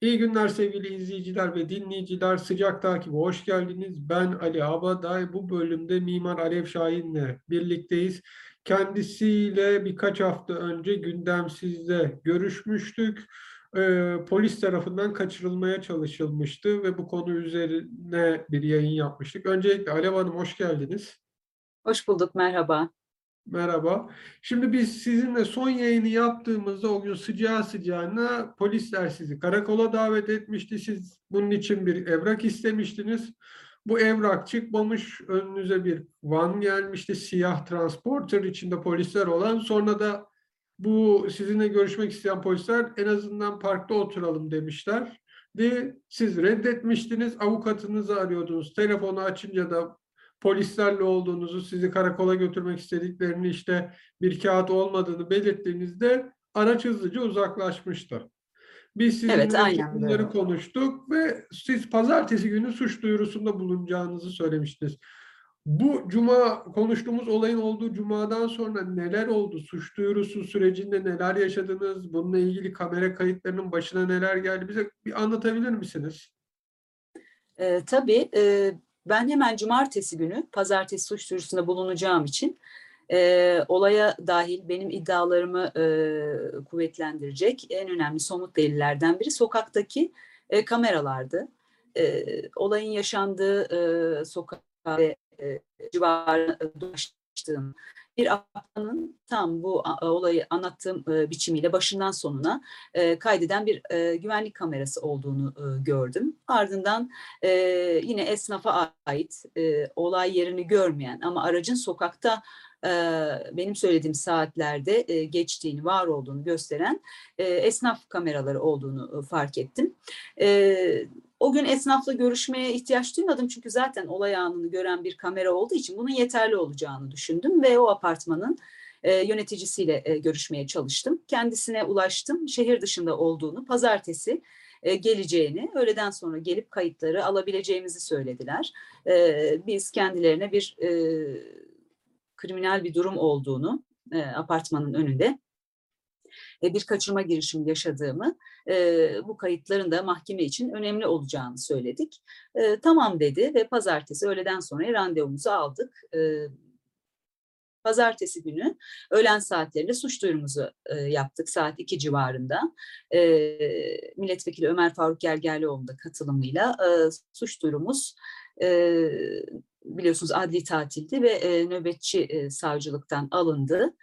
İyi günler sevgili izleyiciler ve dinleyiciler. Sıcak takibe hoş geldiniz. Ben Ali Abaday. Bu bölümde Mimar Alev Şahin'le birlikteyiz. Kendisiyle birkaç hafta önce gündemsizde görüşmüştük. Ee, polis tarafından kaçırılmaya çalışılmıştı ve bu konu üzerine bir yayın yapmıştık. Öncelikle Alev Hanım hoş geldiniz. Hoş bulduk, merhaba. Merhaba. Şimdi biz sizinle son yayını yaptığımızda o gün sıcağı sıcağına polisler sizi karakola davet etmişti. Siz bunun için bir evrak istemiştiniz. Bu evrak çıkmamış. Önünüze bir van gelmişti. Siyah transporter içinde polisler olan. Sonra da bu sizinle görüşmek isteyen polisler en azından parkta oturalım demişler. De siz reddetmiştiniz. Avukatınızı arıyordunuz. Telefonu açınca da polislerle olduğunuzu, sizi karakola götürmek istediklerini işte bir kağıt olmadığını belirttiğinizde araç hızlıca uzaklaşmıştı. Biz sizinle Evet, aynen bunları konuştuk ve siz pazartesi günü suç duyurusunda bulunacağınızı söylemiştiniz. Bu cuma konuştuğumuz olayın olduğu cumadan sonra neler oldu? Suç duyurusu sürecinde neler yaşadınız? Bununla ilgili kamera kayıtlarının başına neler geldi? Bize bir anlatabilir misiniz? Ee, tabii, e, ben hemen cumartesi günü pazartesi suç duyurusunda bulunacağım için e, olaya dahil benim iddialarımı e, kuvvetlendirecek en önemli somut delillerden biri sokaktaki e, kameralardı. E, olayın yaşandığı e, sokak ve e, civarına dolaştığım bir apartmanın tam bu olayı anlattığım e, biçimiyle başından sonuna e, kaydeden bir e, güvenlik kamerası olduğunu gördüm. Ardından yine esnafa ait olay yerini görmeyen ama aracın sokakta benim söylediğim saatlerde geçtiğini, var olduğunu gösteren esnaf kameraları olduğunu fark ettim. E, o gün esnafla görüşmeye ihtiyaç duymadım çünkü zaten olay anını gören bir kamera olduğu için bunun yeterli olacağını düşündüm ve o apartmanın e, yöneticisiyle e, görüşmeye çalıştım. Kendisine ulaştım. Şehir dışında olduğunu, pazartesi e, geleceğini, öğleden sonra gelip kayıtları alabileceğimizi söylediler. E, biz kendilerine bir e, kriminal bir durum olduğunu e, apartmanın önünde bir kaçırma girişimi yaşadığımı, e, bu kayıtların da mahkeme için önemli olacağını söyledik. E, tamam dedi ve pazartesi öğleden sonra randevumuzu aldık. E, pazartesi günü öğlen saatlerinde suç duyurumuzu e, yaptık saat 2 civarında. E, Milletvekili Ömer Faruk Gergerlioğlu'nun da katılımıyla e, suç duyurumuz e, biliyorsunuz adli tatildi ve e, nöbetçi e, savcılıktan alındı.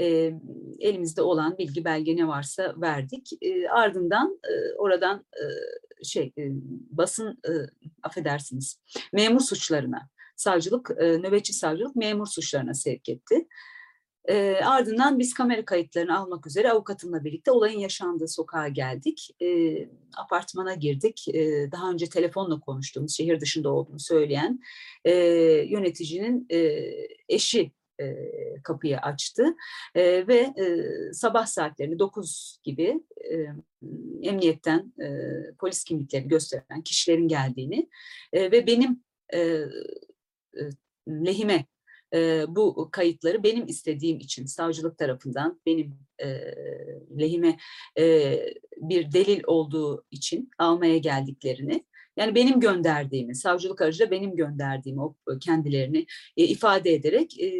E, elimizde olan bilgi belge ne varsa verdik. E, ardından e, oradan e, şey e, basın e, affedersiniz memur suçlarına savcılık e, nöbetçi savcılık memur suçlarına sevk etti. E, ardından biz kamera kayıtlarını almak üzere avukatımla birlikte olayın yaşandığı sokağa geldik. E, apartmana girdik. E, daha önce telefonla konuştuğumuz, şehir dışında olduğunu söyleyen e, yöneticinin e, eşi e, kapıyı açtı. E, ve e, sabah saatlerini 9 gibi e, emniyetten e, polis kimliklerini gösteren kişilerin geldiğini e, ve benim e, e, lehime e, bu kayıtları benim istediğim için savcılık tarafından benim e, lehime e, bir delil olduğu için almaya geldiklerini yani benim gönderdiğimi, savcılık aracıyla benim gönderdiğimi o kendilerini e, ifade ederek e,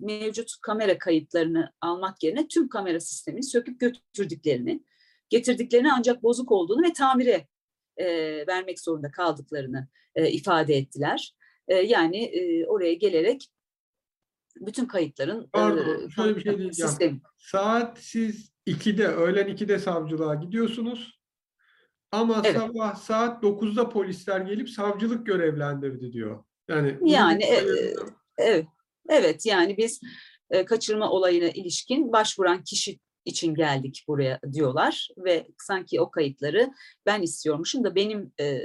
mevcut kamera kayıtlarını almak yerine tüm kamera sistemini söküp götürdüklerini, getirdiklerini ancak bozuk olduğunu ve tamire e, vermek zorunda kaldıklarını e, ifade ettiler. E, yani e, oraya gelerek bütün kayıtların Pardon, e, şöyle bir şey diyeceğim. sistemi. Saat siz 2'de, öğlen 2'de savcılığa gidiyorsunuz. Ama Evet. sabah saat 9'da polisler gelip savcılık görevlendirdi diyor. Yani Yani e, evet, evet yani biz e, kaçırma olayına ilişkin başvuran kişi için geldik buraya diyorlar ve sanki o kayıtları ben istiyormuşum da benim e,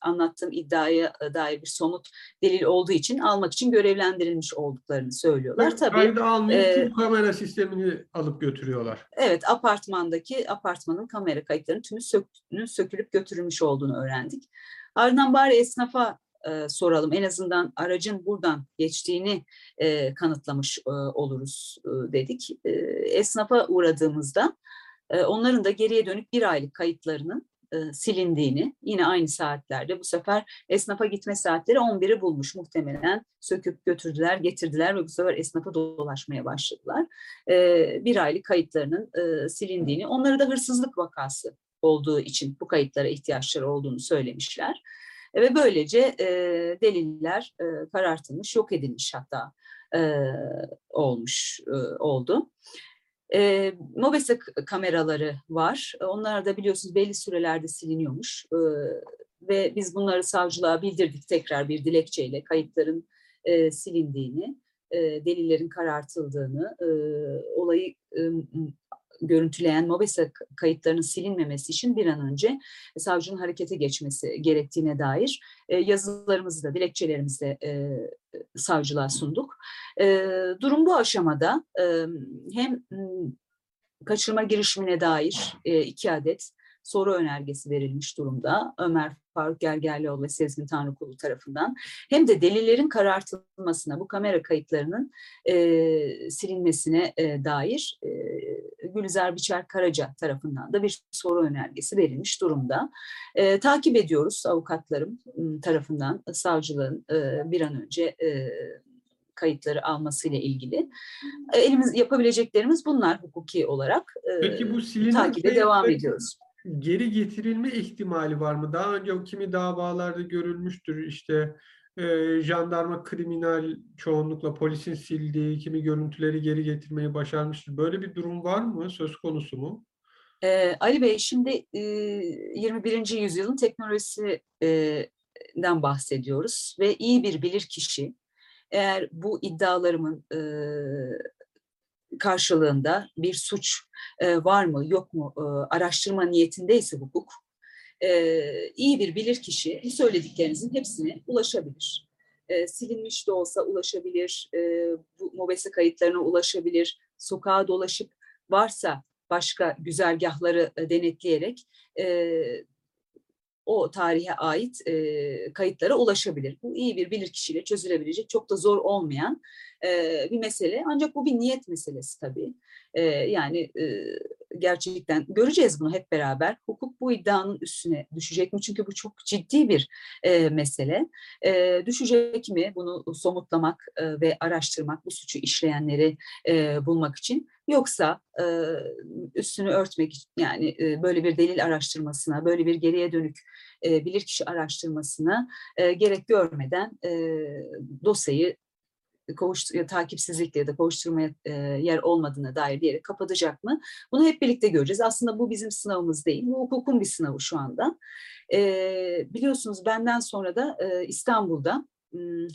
anlattığım iddiaya dair bir somut delil olduğu için almak için görevlendirilmiş olduklarını söylüyorlar. Tabii Kaydı almayıp e, kamera sistemini alıp götürüyorlar. Evet, apartmandaki apartmanın kamera kayıtlarının tümü sökünün sökülüp götürülmüş olduğunu öğrendik. Ardından bari esnafa e, soralım. En azından aracın buradan geçtiğini e, kanıtlamış e, oluruz e, dedik. E, esnafa uğradığımızda e, onların da geriye dönük bir aylık kayıtlarının e, silindiğini yine aynı saatlerde bu sefer esnafa gitme saatleri 11'i bulmuş muhtemelen söküp götürdüler getirdiler ve bu sefer esnafa dolaşmaya başladılar. E, bir aylık kayıtlarının e, silindiğini onları da hırsızlık vakası olduğu için bu kayıtlara ihtiyaçları olduğunu söylemişler. Ve böylece e, deliller e, karartılmış, yok edilmiş hatta e, olmuş e, oldu. E, MOBESE kameraları var. Onlar da biliyorsunuz belli sürelerde siliniyormuş. E, ve biz bunları savcılığa bildirdik tekrar bir dilekçeyle kayıtların e, silindiğini, e, delillerin karartıldığını, e, olayı e, görüntüleyen MOBESE kayıtlarının silinmemesi için bir an önce savcının harekete geçmesi gerektiğine dair e, yazılarımızı da, dilekçelerimizi de e, savcılığa sunduk. E, durum bu aşamada e, hem kaçırma girişimine dair e, iki adet soru önergesi verilmiş durumda Ömer Faruk Gergerlioğlu ve Sezgin Tanrıkulu tarafından hem de delillerin karartılmasına, bu kamera kayıtlarının e, silinmesine e, dair e, Gülizar Biçer Karaca tarafından da bir soru önergesi verilmiş durumda. E, takip ediyoruz avukatlarım tarafından savcılığın e, bir an önce e, kayıtları almasıyla ilgili. Elimiz yapabileceklerimiz bunlar hukuki olarak. Peki bu silinen takibe devam ediyoruz geri getirilme ihtimali var mı? Daha önce kimi davalarda görülmüştür işte e, jandarma kriminal çoğunlukla polisin sildiği kimi görüntüleri geri getirmeyi başarmıştır. Böyle bir durum var mı? Söz konusu mu? Ee, Ali Bey şimdi e, 21. yüzyılın teknolojisinden bahsediyoruz ve iyi bir bilir kişi eğer bu iddialarımın e, karşılığında bir suç e, var mı yok mu e, araştırma niyetindeyse hukuk e, iyi bir bilirkişi söylediklerinizin hepsine ulaşabilir. E, silinmiş de olsa ulaşabilir, bu mobese kayıtlarına ulaşabilir, sokağa dolaşıp varsa başka güzergahları denetleyerek o tarihe ait kayıtlara ulaşabilir. Bu iyi bir bilirkişiyle çözülebilecek, çok da zor olmayan e, bir mesele. Ancak bu bir niyet meselesi tabii. E, yani e, gerçekten göreceğiz bunu hep beraber. Hukuk bu iddianın üstüne düşecek mi? Çünkü bu çok ciddi bir mesele. Düşecek mi? Bunu somutlamak ve araştırmak, bu suçu işleyenleri bulmak için. Yoksa üstünü örtmek yani böyle bir delil araştırmasına, böyle bir geriye dönük e, bilirkişi araştırmasına gerek görmeden dosyayı kovuştur takipsizlikle ya da kovuşturmaya e, yer olmadığına dair diyerek kapatacak mı? Bunu hep birlikte göreceğiz. Aslında bu bizim sınavımız değil. Bu hukukun bir sınavı şu anda. E, biliyorsunuz benden sonra da e, İstanbul'da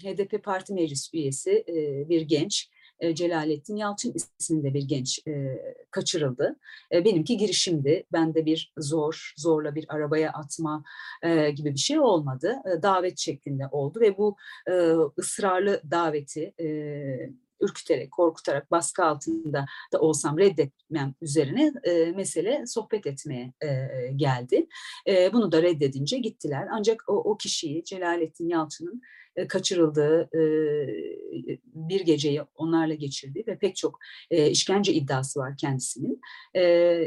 HDP Parti Meclis üyesi bir genç e, Celalettin Yalçın isminde bir genç e, kaçırıldı. E, benimki girişimdi. Bende bir zor, zorla bir arabaya atma e, gibi bir şey olmadı. E, davet şeklinde oldu ve bu e, ısrarlı daveti e, ürküterek, korkutarak, baskı altında da olsam reddetmem üzerine e, mesele sohbet etmeye e, geldi. E, bunu da reddedince gittiler. Ancak o, o kişiyi Celalettin Yalçın'ın e, kaçırıldığı e, bir geceyi onlarla geçirdi ve pek çok e, işkence iddiası var kendisinin.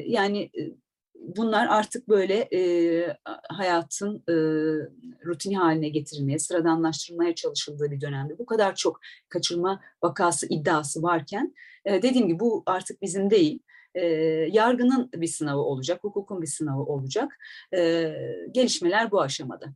Yani bunlar artık böyle hayatın rutini haline getirilmeye, sıradanlaştırılmaya çalışıldığı bir dönemde bu kadar çok kaçırma vakası iddiası varken dediğim gibi bu artık bizim değil. E, yargının bir sınavı olacak, hukukun bir sınavı olacak. E, gelişmeler bu aşamada.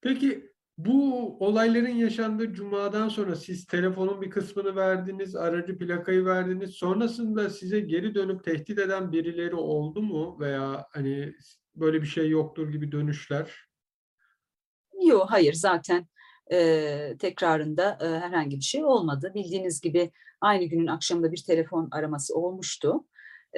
Peki bu olayların yaşandığı cumadan sonra siz telefonun bir kısmını verdiniz, aracı plakayı verdiniz. Sonrasında size geri dönüp tehdit eden birileri oldu mu veya hani böyle bir şey yoktur gibi dönüşler? Yok, hayır zaten e, tekrarında e, herhangi bir şey olmadı. Bildiğiniz gibi aynı günün akşamında bir telefon araması olmuştu.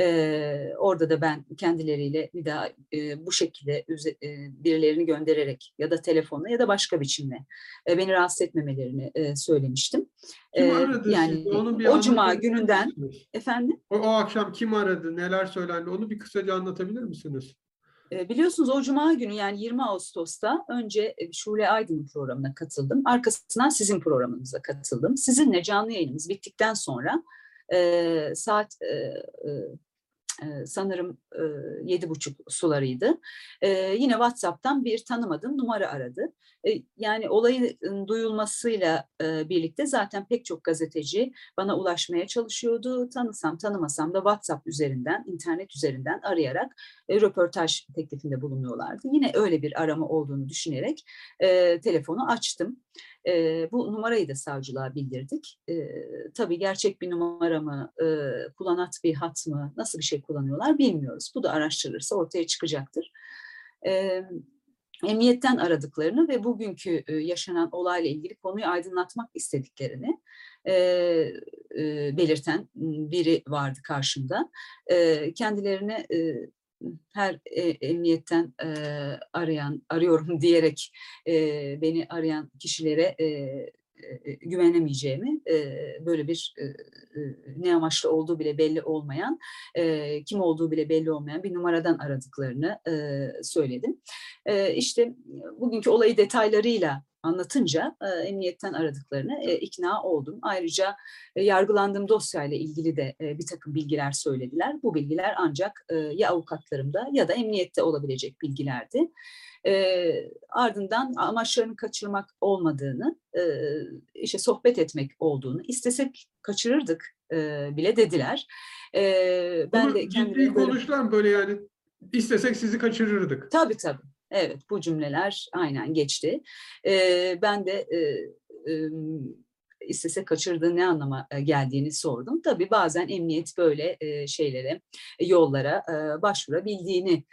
E, orada da ben kendileriyle bir daha e, bu şekilde e, birilerini göndererek ya da telefonla ya da başka biçimle e, beni rahatsız etmemelerini e, söylemiştim. Kim aradı yani sizi? Onu bir o cuma gününden efendim. O, o akşam kim aradı? Neler söylendi? Onu bir kısaca anlatabilir misiniz? Biliyorsunuz o cuma günü yani 20 Ağustos'ta önce Şule Aydın'ın programına katıldım. Arkasından sizin programınıza katıldım. Sizinle canlı yayınımız bittikten sonra e, saat e, e, sanırım yedi buçuk sularıydı. E, yine WhatsApp'tan bir tanımadığım numara aradı. E, yani olayın duyulmasıyla e, birlikte zaten pek çok gazeteci bana ulaşmaya çalışıyordu. Tanısam tanımasam da WhatsApp üzerinden, internet üzerinden arayarak e, röportaj teklifinde bulunuyorlardı. Yine öyle bir arama olduğunu düşünerek e, telefonu açtım. E, bu numarayı da savcılığa bildirdik. E, tabii gerçek bir numara mı, e, kullanat bir hat mı, nasıl bir şey kullanıyorlar bilmiyoruz. Bu da araştırılırsa ortaya çıkacaktır. E, emniyetten aradıklarını ve bugünkü e, yaşanan olayla ilgili konuyu aydınlatmak istediklerini e, e, belirten biri vardı karşımda. E, kendilerine e, her e, emniyetten e, arayan, arıyorum diyerek e, beni arayan kişilere e, güvenemeyeceğimi, böyle bir ne amaçlı olduğu bile belli olmayan, kim olduğu bile belli olmayan bir numaradan aradıklarını söyledim. İşte bugünkü olayı detaylarıyla anlatınca e, emniyetten aradıklarını e, ikna oldum. Ayrıca e, yargılandığım dosyayla ilgili de e, bir takım bilgiler söylediler. Bu bilgiler ancak e, ya avukatlarımda ya da emniyette olabilecek bilgilerdi. E, ardından amaçlarını kaçırmak olmadığını, e, işte sohbet etmek olduğunu, istesek kaçırırdık e, bile dediler. E, ben Bunu de ciddi konuşulan böyle yani istesek sizi kaçırırdık. Tabii tabii. Evet bu cümleler aynen geçti. E, ben de e, e, istese kaçırdığı ne anlama geldiğini sordum. Tabii bazen emniyet böyle şeylere, yollara başvurabildiğini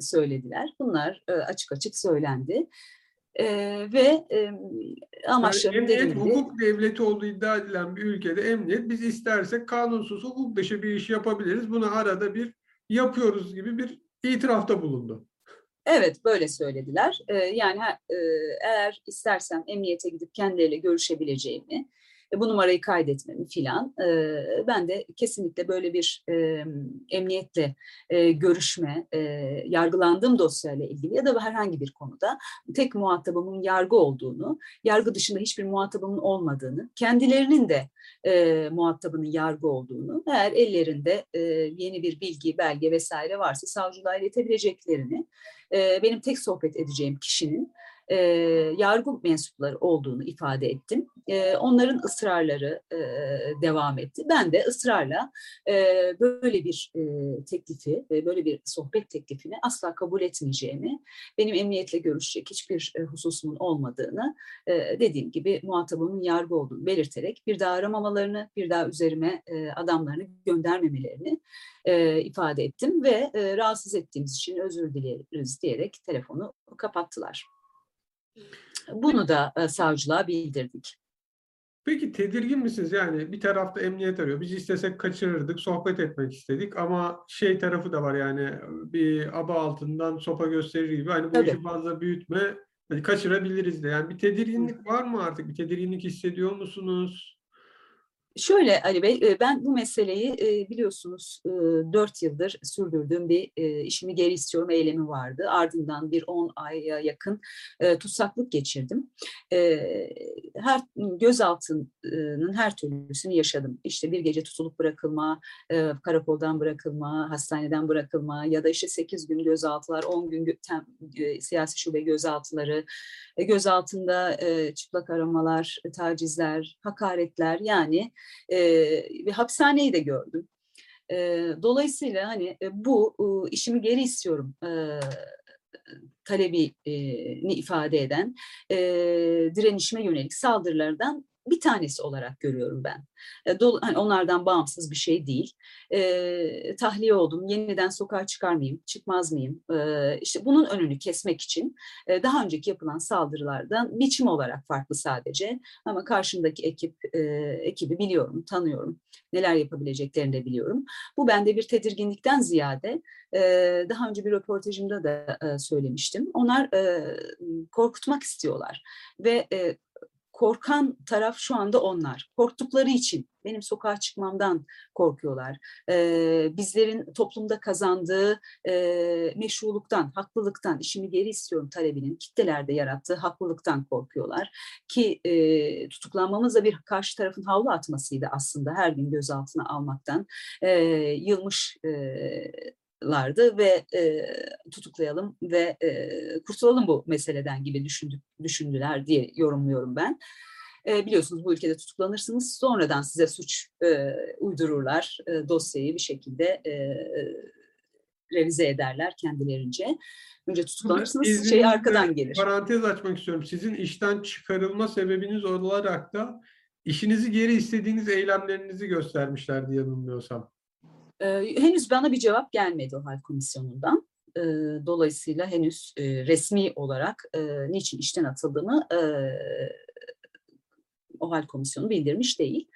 söylediler. Bunlar açık açık söylendi. E, ve e, amaçlarım yani emniyet, dediğim hukuk devleti olduğu iddia edilen bir ülkede emniyet biz istersek kanunsuz hukuk dışı bir iş yapabiliriz. Bunu arada bir yapıyoruz gibi bir itirafta bulundu. Evet böyle söylediler. Ee, yani e, eğer istersem emniyete gidip kendileriyle görüşebileceğimi, bu numarayı kaydetmemi filan. E, ben de kesinlikle böyle bir e, emniyetle e, görüşme, e, yargılandığım dosyayla ilgili ya da herhangi bir konuda tek muhatabımın yargı olduğunu, yargı dışında hiçbir muhatabımın olmadığını, kendilerinin de e, muhatabının yargı olduğunu, eğer ellerinde e, yeni bir bilgi, belge vesaire varsa savcılığa iletebileceklerini, e, benim tek sohbet edeceğim kişinin e, yargı mensupları olduğunu ifade ettim. E, onların ısrarları e, devam etti. Ben de ısrarla e, böyle bir e, teklifi, e, böyle bir sohbet teklifini asla kabul etmeyeceğimi, benim emniyetle görüşecek hiçbir e, hususumun olmadığını, e, dediğim gibi muhatabımın yargı olduğunu belirterek bir daha aramamalarını, bir daha üzerime e, adamlarını göndermemelerini e, ifade ettim ve e, rahatsız ettiğimiz için özür dileriz diyerek telefonu kapattılar. Bunu da e, savcılığa bildirdik. Peki tedirgin misiniz? Yani bir tarafta emniyet arıyor. Biz istesek kaçırırdık, sohbet etmek istedik ama şey tarafı da var yani bir aba altından sopa gösterir gibi. Hani bu Tabii. işi fazla büyütme, hani kaçırabiliriz de. Yani bir tedirginlik var mı artık? Bir tedirginlik hissediyor musunuz? Şöyle Ali Bey, ben bu meseleyi biliyorsunuz dört yıldır sürdürdüğüm bir işimi geri istiyorum eylemi vardı. Ardından bir on aya yakın tutsaklık geçirdim. Her gözaltının her türlüsünü yaşadım. İşte bir gece tutulup bırakılma, karakoldan bırakılma, hastaneden bırakılma ya da işte sekiz gün gözaltılar, on gün siyasi şube gözaltıları, gözaltında çıplak aramalar, tacizler, hakaretler yani e, ve hapishaneyi de gördüm. E, dolayısıyla hani bu e, işimi geri istiyorum e, talebini ifade eden e, direnişime yönelik saldırılardan bir tanesi olarak görüyorum ben. E, hani onlardan bağımsız bir şey değil. E, tahliye oldum, yeniden sokağa çıkar mıyım, çıkmaz mıyım? E, işte bunun önünü kesmek için e, daha önceki yapılan saldırılardan biçim olarak farklı sadece. Ama karşımdaki ekip ekibi biliyorum, tanıyorum. Neler yapabileceklerini de biliyorum. Bu bende bir tedirginlikten ziyade daha önce bir röportajımda da söylemiştim. Onlar korkutmak istiyorlar ve korkan taraf şu anda onlar. Korktukları için benim sokağa çıkmamdan korkuyorlar. Ee, bizlerin toplumda kazandığı e, meşruluktan, haklılıktan, işimi geri istiyorum talebinin kitlelerde yarattığı haklılıktan korkuyorlar. Ki e, tutuklanmamız da bir karşı tarafın havlu atmasıydı aslında her gün gözaltına almaktan. E, yılmış e, lardı ve e, tutuklayalım ve e, kurtulalım bu meseleden gibi düşündük, düşündüler diye yorumluyorum ben. E, biliyorsunuz bu ülkede tutuklanırsınız sonradan size suç e, uydururlar e, dosyayı bir şekilde e, revize ederler kendilerince. Önce tutuklanırsınız şey İzninizle arkadan gelir. Parantez açmak istiyorum. Sizin işten çıkarılma sebebiniz olarak da işinizi geri istediğiniz eylemlerinizi göstermişlerdi yanılmıyorsam. Ee, henüz bana bir cevap gelmedi o hal komisyonundan. Ee, dolayısıyla henüz e, resmi olarak e, niçin işten atıldığımı e, o hal komisyonu bildirmiş değil.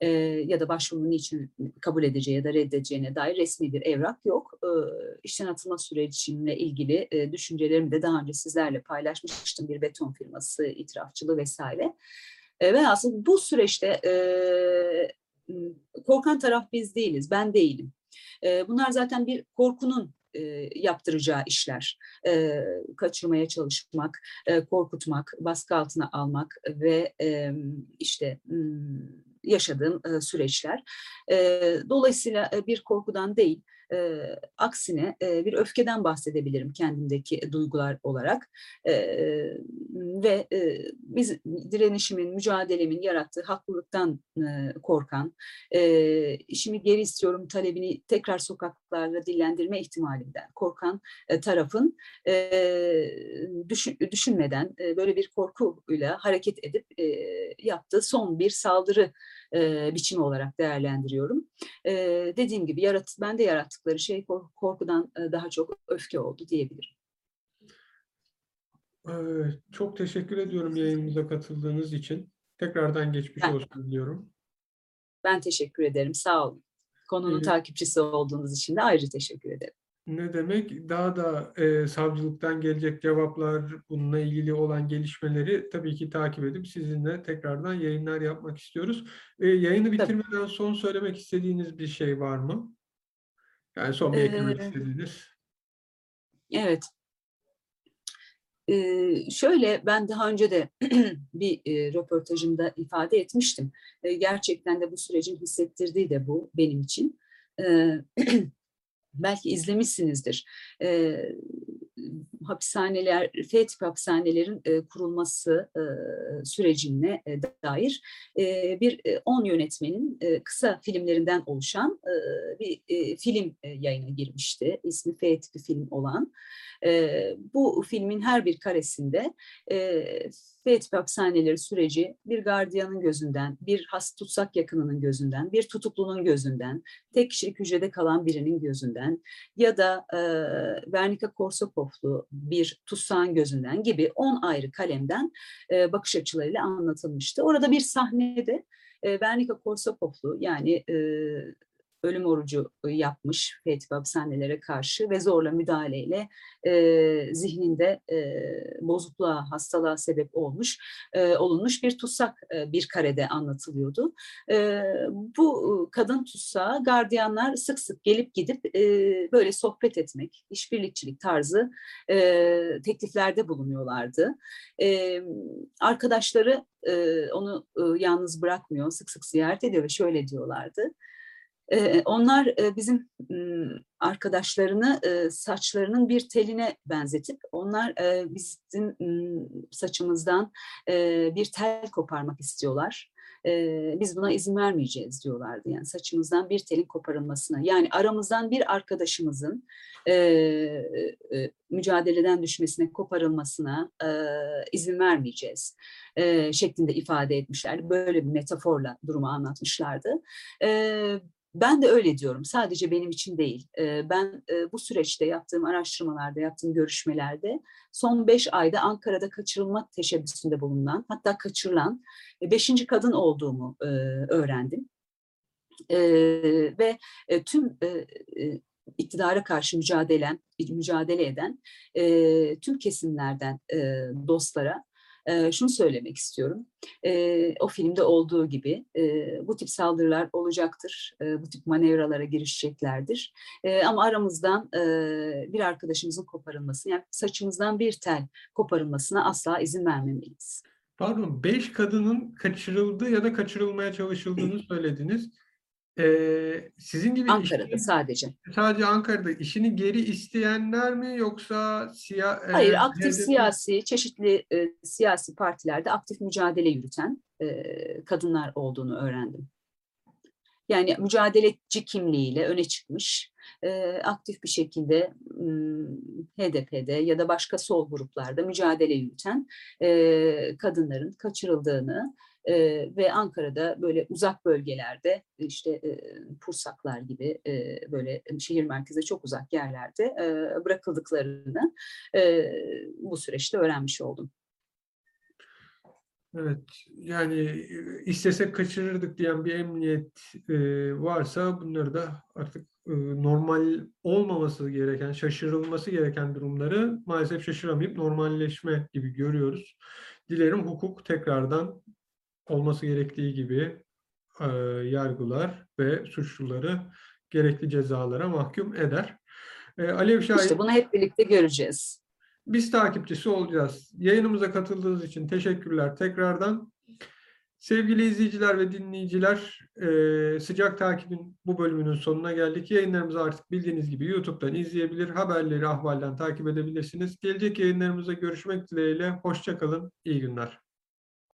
E, ya da başvurunun niçin kabul edeceği ya da reddedeceğine dair resmi bir evrak yok. E, işten atılma sürecimle ilgili e, düşüncelerimi de daha önce sizlerle paylaşmıştım. Bir beton firması, itirafçılığı vesaire. E, ve aslında bu süreçte e, korkan taraf biz değiliz, ben değilim. Bunlar zaten bir korkunun e, yaptıracağı işler. Kaçırmaya çalışmak, korkutmak, baskı altına almak ve işte yaşadığım süreçler. Dolayısıyla bir korkudan değil, e, aksine e, bir öfkeden bahsedebilirim kendimdeki duygular olarak. E, ve e, biz direnişimin, mücadelemin yarattığı haklılıktan e, korkan, e, işimi geri istiyorum talebini tekrar sokaklarda dillendirme ihtimalinden korkan e, tarafın e, düşün, düşünmeden e, böyle bir korkuyla hareket edip e, yaptığı son bir saldırı e, biçimi olarak değerlendiriyorum. E, dediğim gibi yarat, bende yarattıkları şey korkudan e, daha çok öfke oldu diyebilirim. Ee, çok teşekkür ediyorum yayınımıza katıldığınız için. Tekrardan geçmiş ben, olsun diliyorum. Ben teşekkür ederim. Sağ olun. Konunun evet. takipçisi olduğunuz için de ayrıca teşekkür ederim. Ne demek? Daha da e, savcılıktan gelecek cevaplar, bununla ilgili olan gelişmeleri tabii ki takip edip sizinle tekrardan yayınlar yapmak istiyoruz. E, yayını bitirmeden tabii. son söylemek istediğiniz bir şey var mı? Yani son bir ee, eklemek istediğiniz. Evet. Ee, şöyle ben daha önce de bir e, röportajımda ifade etmiştim. E, gerçekten de bu sürecin hissettirdiği de bu benim için. E, belki izlemişsinizdir. E, hapishaneler, F tip hapishanelerin e, kurulması e, sürecine e, dair e, bir 10 e, yönetmenin e, kısa filmlerinden oluşan e, bir e, film e, yayına girmişti. İsmi F tipi film olan. E, bu filmin her bir karesinde e, F tipi hapishaneleri süreci bir gardiyanın gözünden, bir has tutsak yakınının gözünden, bir tutuklunun gözünden, tek kişilik hücrede kalan birinin gözünden ya da e, Vernika Korsakovlu bir tutsağın gözünden gibi 10 ayrı kalemden e, bakış açılarıyla anlatılmıştı. Orada bir sahnede e, Vernika Korsakovlu yani e, ölüm orucu yapmış Fethi hapishanelere karşı ve zorla müdahaleyle e, zihninde e, bozukluğa, hastalığa sebep olmuş, e, olunmuş bir tutsak e, bir karede anlatılıyordu. E, bu kadın tutsağı gardiyanlar sık sık gelip gidip e, böyle sohbet etmek, işbirlikçilik tarzı e, tekliflerde bulunuyorlardı. E, arkadaşları e, onu e, yalnız bırakmıyor, sık sık ziyaret ediyor ve şöyle diyorlardı. Onlar bizim arkadaşlarını saçlarının bir teline benzetip onlar bizim saçımızdan bir tel koparmak istiyorlar. Biz buna izin vermeyeceğiz diyorlardı. Yani saçımızdan bir telin koparılmasına yani aramızdan bir arkadaşımızın mücadeleden düşmesine, koparılmasına izin vermeyeceğiz şeklinde ifade etmişler. Böyle bir metaforla durumu anlatmışlardı. Ben de öyle diyorum. Sadece benim için değil. Ben bu süreçte yaptığım araştırmalarda, yaptığım görüşmelerde son beş ayda Ankara'da kaçırılma teşebbüsünde bulunan, hatta kaçırılan beşinci kadın olduğumu öğrendim. Ve tüm iktidara karşı mücadele, mücadele eden tüm kesimlerden dostlara e, şunu söylemek istiyorum. E, o filmde olduğu gibi e, bu tip saldırılar olacaktır. E, bu tip manevralara girişeceklerdir. E, ama aramızdan e, bir arkadaşımızın koparılmasını, yani saçımızdan bir tel koparılmasına asla izin vermemeliyiz. Pardon, beş kadının kaçırıldığı ya da kaçırılmaya çalışıldığını söylediniz. Ee, sizin gibi Ankara'da işini- sadece. sadece Ankara'da işini geri isteyenler mi yoksa siyah Hayır, e, aktif HDP siyasi, çeşitli e, siyasi partilerde aktif mücadele yürüten e, kadınlar olduğunu öğrendim. Yani mücadeleci kimliğiyle öne çıkmış, e, aktif bir şekilde HDP'de ya da başka sol gruplarda mücadele yürüten e, kadınların kaçırıldığını e, ve Ankara'da böyle uzak bölgelerde işte e, Pursaklar gibi e, böyle şehir merkezine çok uzak yerlerde e, bırakıldıklarını e, bu süreçte öğrenmiş oldum. Evet, yani istesek kaçırırdık diyen bir emniyet e, varsa bunları da artık e, normal olmaması gereken, şaşırılması gereken durumları maalesef şaşıramayıp normalleşme gibi görüyoruz. Dilerim hukuk tekrardan olması gerektiği gibi e, yargılar ve suçluları gerekli cezalara mahkum eder. E, Alev Şahin İşte bunu hep birlikte göreceğiz. biz takipçisi olacağız. Yayınımıza katıldığınız için teşekkürler tekrardan. Sevgili izleyiciler ve dinleyiciler, e, sıcak takibin bu bölümünün sonuna geldik. Yayınlarımızı artık bildiğiniz gibi YouTube'dan izleyebilir, haberleri ahvalden takip edebilirsiniz. Gelecek yayınlarımızda görüşmek dileğiyle. Hoşçakalın, iyi günler.